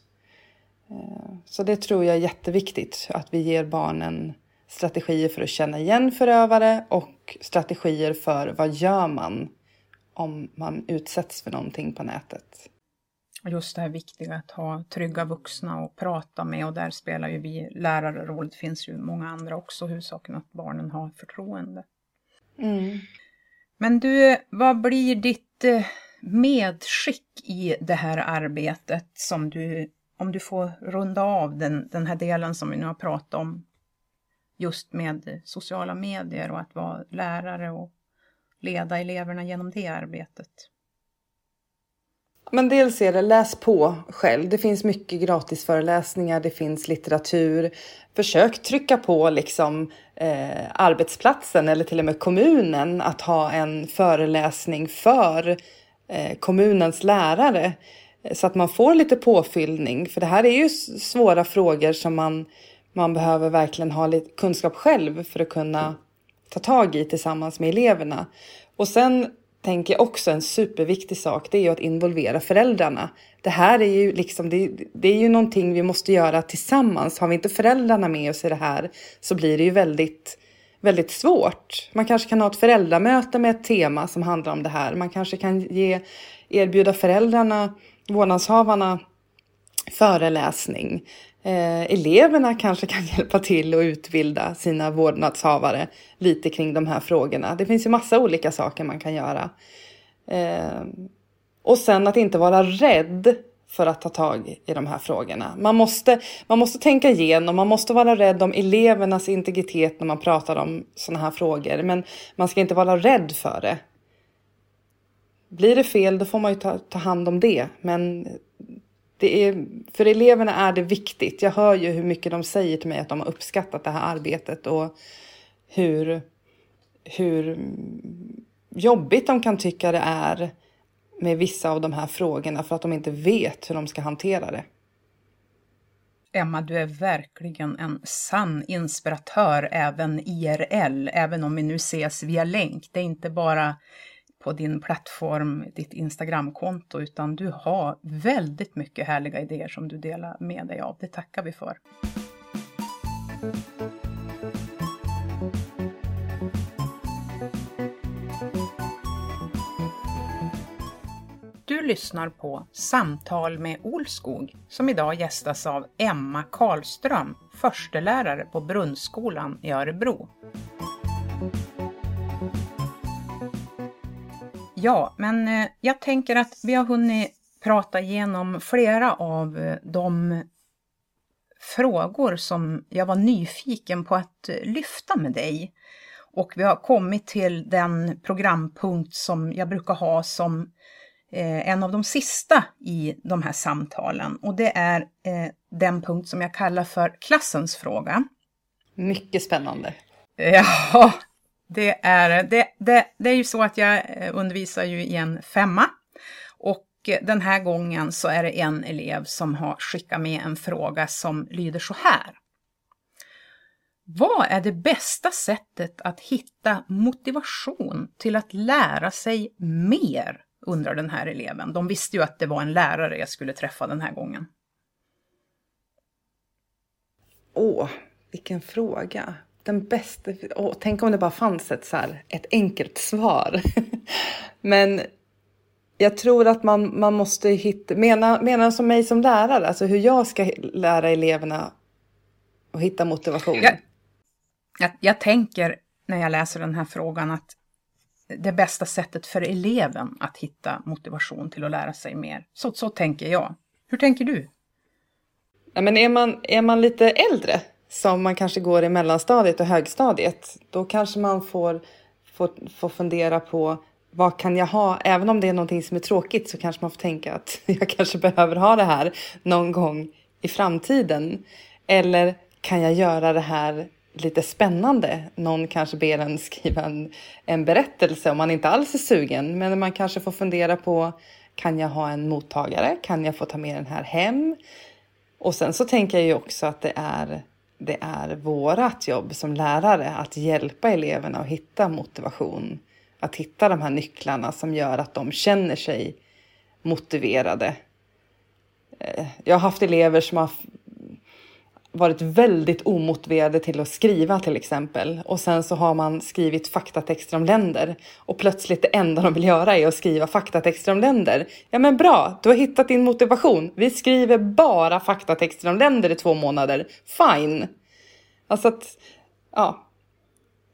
Eh, så det tror jag är jätteviktigt att vi ger barnen strategier för att känna igen förövare och strategier för vad gör man om man utsätts för någonting på nätet. Just det här viktiga att ha trygga vuxna och prata med och där spelar ju vi lärare roll. Det finns ju många andra också, huvudsaken att barnen har förtroende. Mm. Men du, vad blir ditt eh, medskick i det här arbetet som du, om du får runda av den, den här delen som vi nu har pratat om, just med sociala medier och att vara lärare och leda eleverna genom det arbetet? Men dels är det läs på själv. Det finns mycket gratisföreläsningar, det finns litteratur. Försök trycka på liksom eh, arbetsplatsen eller till och med kommunen att ha en föreläsning för eh, kommunens lärare eh, så att man får lite påfyllning. För det här är ju svåra frågor som man, man behöver verkligen ha lite kunskap själv för att kunna ta tag i tillsammans med eleverna. Och sen tänker jag också en superviktig sak, det är ju att involvera föräldrarna. Det här är ju liksom, det, det, är ju någonting vi måste göra tillsammans. Har vi inte föräldrarna med oss i det här så blir det ju väldigt, väldigt svårt. Man kanske kan ha ett föräldramöte med ett tema som handlar om det här. Man kanske kan ge, erbjuda föräldrarna, vårdnadshavarna föreläsning. Eh, eleverna kanske kan *laughs* hjälpa till och utbilda sina vårdnadshavare lite kring de här frågorna. Det finns ju massa olika saker man kan göra. Eh, och sen att inte vara rädd för att ta tag i de här frågorna. Man måste, man måste tänka igenom, man måste vara rädd om elevernas integritet när man pratar om sådana här frågor. Men man ska inte vara rädd för det. Blir det fel, då får man ju ta, ta hand om det. Men det är, för eleverna är det viktigt. Jag hör ju hur mycket de säger till mig att de har uppskattat det här arbetet och hur, hur jobbigt de kan tycka det är med vissa av de här frågorna för att de inte vet hur de ska hantera det. Emma, du är verkligen en sann inspiratör även IRL, även om vi nu ses via länk. Det är inte bara på din plattform, ditt Instagramkonto, utan du har väldigt mycket härliga idéer som du delar med dig av. Det tackar vi för. Du lyssnar på Samtal med Olskog som idag gästas av Emma Karlström, förstelärare på Brunnskolan i Örebro. Ja, men eh, jag tänker att vi har hunnit prata igenom flera av eh, de frågor som jag var nyfiken på att eh, lyfta med dig. Och vi har kommit till den programpunkt som jag brukar ha som en av de sista i de här samtalen. Och det är den punkt som jag kallar för klassens fråga. Mycket spännande. *laughs* Ja, det är, det, det, det är ju så att jag eh, undervisar ju i en femma och eh, den här gången så är det en elev som har skickat med en fråga som lyder så här. Vad är det bästa sättet att hitta motivation till att lära sig mer? undrar den här eleven. De visste ju att det var en lärare jag skulle träffa den här gången. Åh, vilken fråga den bästa... Oh, tänk om det bara fanns ett, så här, ett enkelt svar. *laughs* Men jag tror att man, man måste hitta... Mena, mena som mig som lärare, alltså hur jag ska lära eleverna att hitta motivation. Jag, jag, jag tänker när jag läser den här frågan att det bästa sättet för eleven att hitta motivation till att lära sig mer. Så, så tänker jag. Hur tänker du? Ja, men är, man, är man lite äldre som man kanske går i mellanstadiet och högstadiet, då kanske man får, får, får fundera på vad kan jag ha? Även om det är någonting som är tråkigt så kanske man får tänka att *laughs* jag kanske behöver ha det här någon gång i framtiden. Eller kan jag göra det här lite spännande? Någon kanske ber en skriva en, en berättelse om man inte alls är sugen, men man kanske får fundera på Kan jag ha en mottagare? Kan jag få ta med den här hem? Och sen så tänker jag ju också att det är, det är vårat jobb som lärare att hjälpa eleverna att hitta motivation. Att hitta de här nycklarna som gör att de känner sig motiverade. Eh, jag har haft elever som har varit väldigt omotiverade till att skriva till exempel. Och sen så har man skrivit faktatexter om länder. Och plötsligt det enda de vill göra är att skriva faktatexter om länder. Ja men bra, du har hittat din motivation. Vi skriver bara faktatexter om länder i två månader. Fine. Alltså att, ja.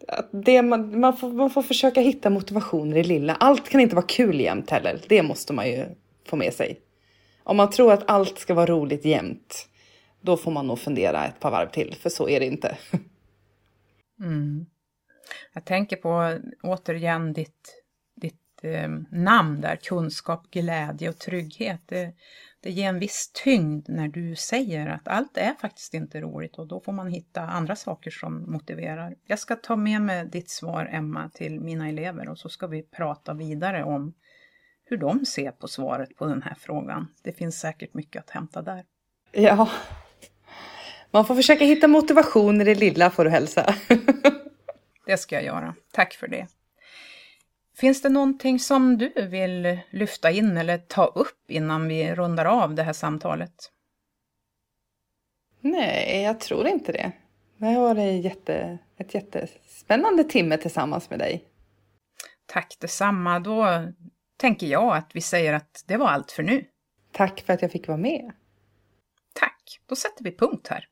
Att det, man, man, får, man får försöka hitta motivationer i lilla. Allt kan inte vara kul jämt heller. Det måste man ju få med sig. Om man tror att allt ska vara roligt jämt då får man nog fundera ett par varv till, för så är det inte. *laughs* Mm. Jag tänker på återigen ditt, ditt eh, namn där, kunskap, glädje och trygghet. Det, det ger en viss tyngd när du säger att allt är faktiskt inte roligt och då får man hitta andra saker som motiverar. Jag ska ta med mig ditt svar, Emma, till mina elever och så ska vi prata vidare om hur de ser på svaret på den här frågan. Det finns säkert mycket att hämta där. Ja, man får försöka hitta motivation i det lilla får du hälsa. *laughs* det ska jag göra. Tack för det. Finns det någonting som du vill lyfta in eller ta upp innan vi rundar av det här samtalet? Nej, jag tror inte det. Det har varit jätte, ett jättespännande timme tillsammans med dig. Tack detsamma. Då tänker jag att vi säger att det var allt för nu. Tack för att jag fick vara med. Tack. Då sätter vi punkt här.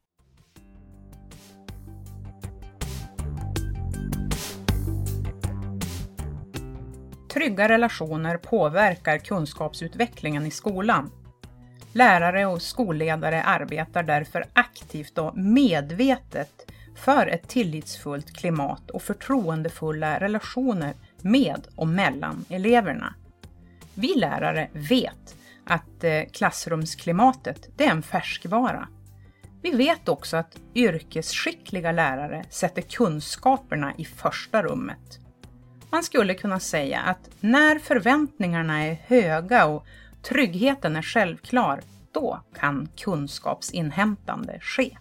Trygga relationer påverkar kunskapsutvecklingen i skolan. Lärare och skolledare arbetar därför aktivt och medvetet för ett tillitsfullt klimat och förtroendefulla relationer med och mellan eleverna. Vi lärare vet att eh, klassrumsklimatet det är en färskvara. Vi vet också att yrkesskickliga lärare sätter kunskaperna i första rummet man skulle kunna säga att när förväntningarna är höga och tryggheten är självklar, då kan kunskapsinhämtande ske.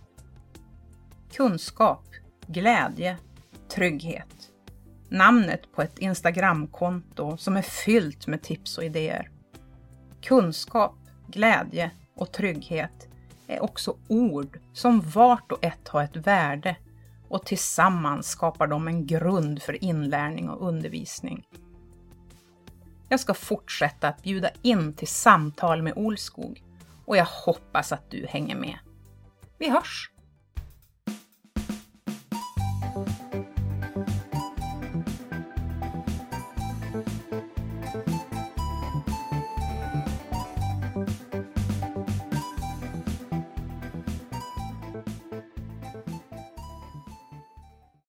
Kunskap, glädje, trygghet. Namnet på ett Instagramkonto som är fyllt med tips och idéer. Kunskap, glädje och trygghet är också ord som vart och ett har ett värde och tillsammans skapar de en grund för inlärning och undervisning. Jag ska fortsätta att bjuda in till samtal med Olskog och jag hoppas att du hänger med. Vi hörs!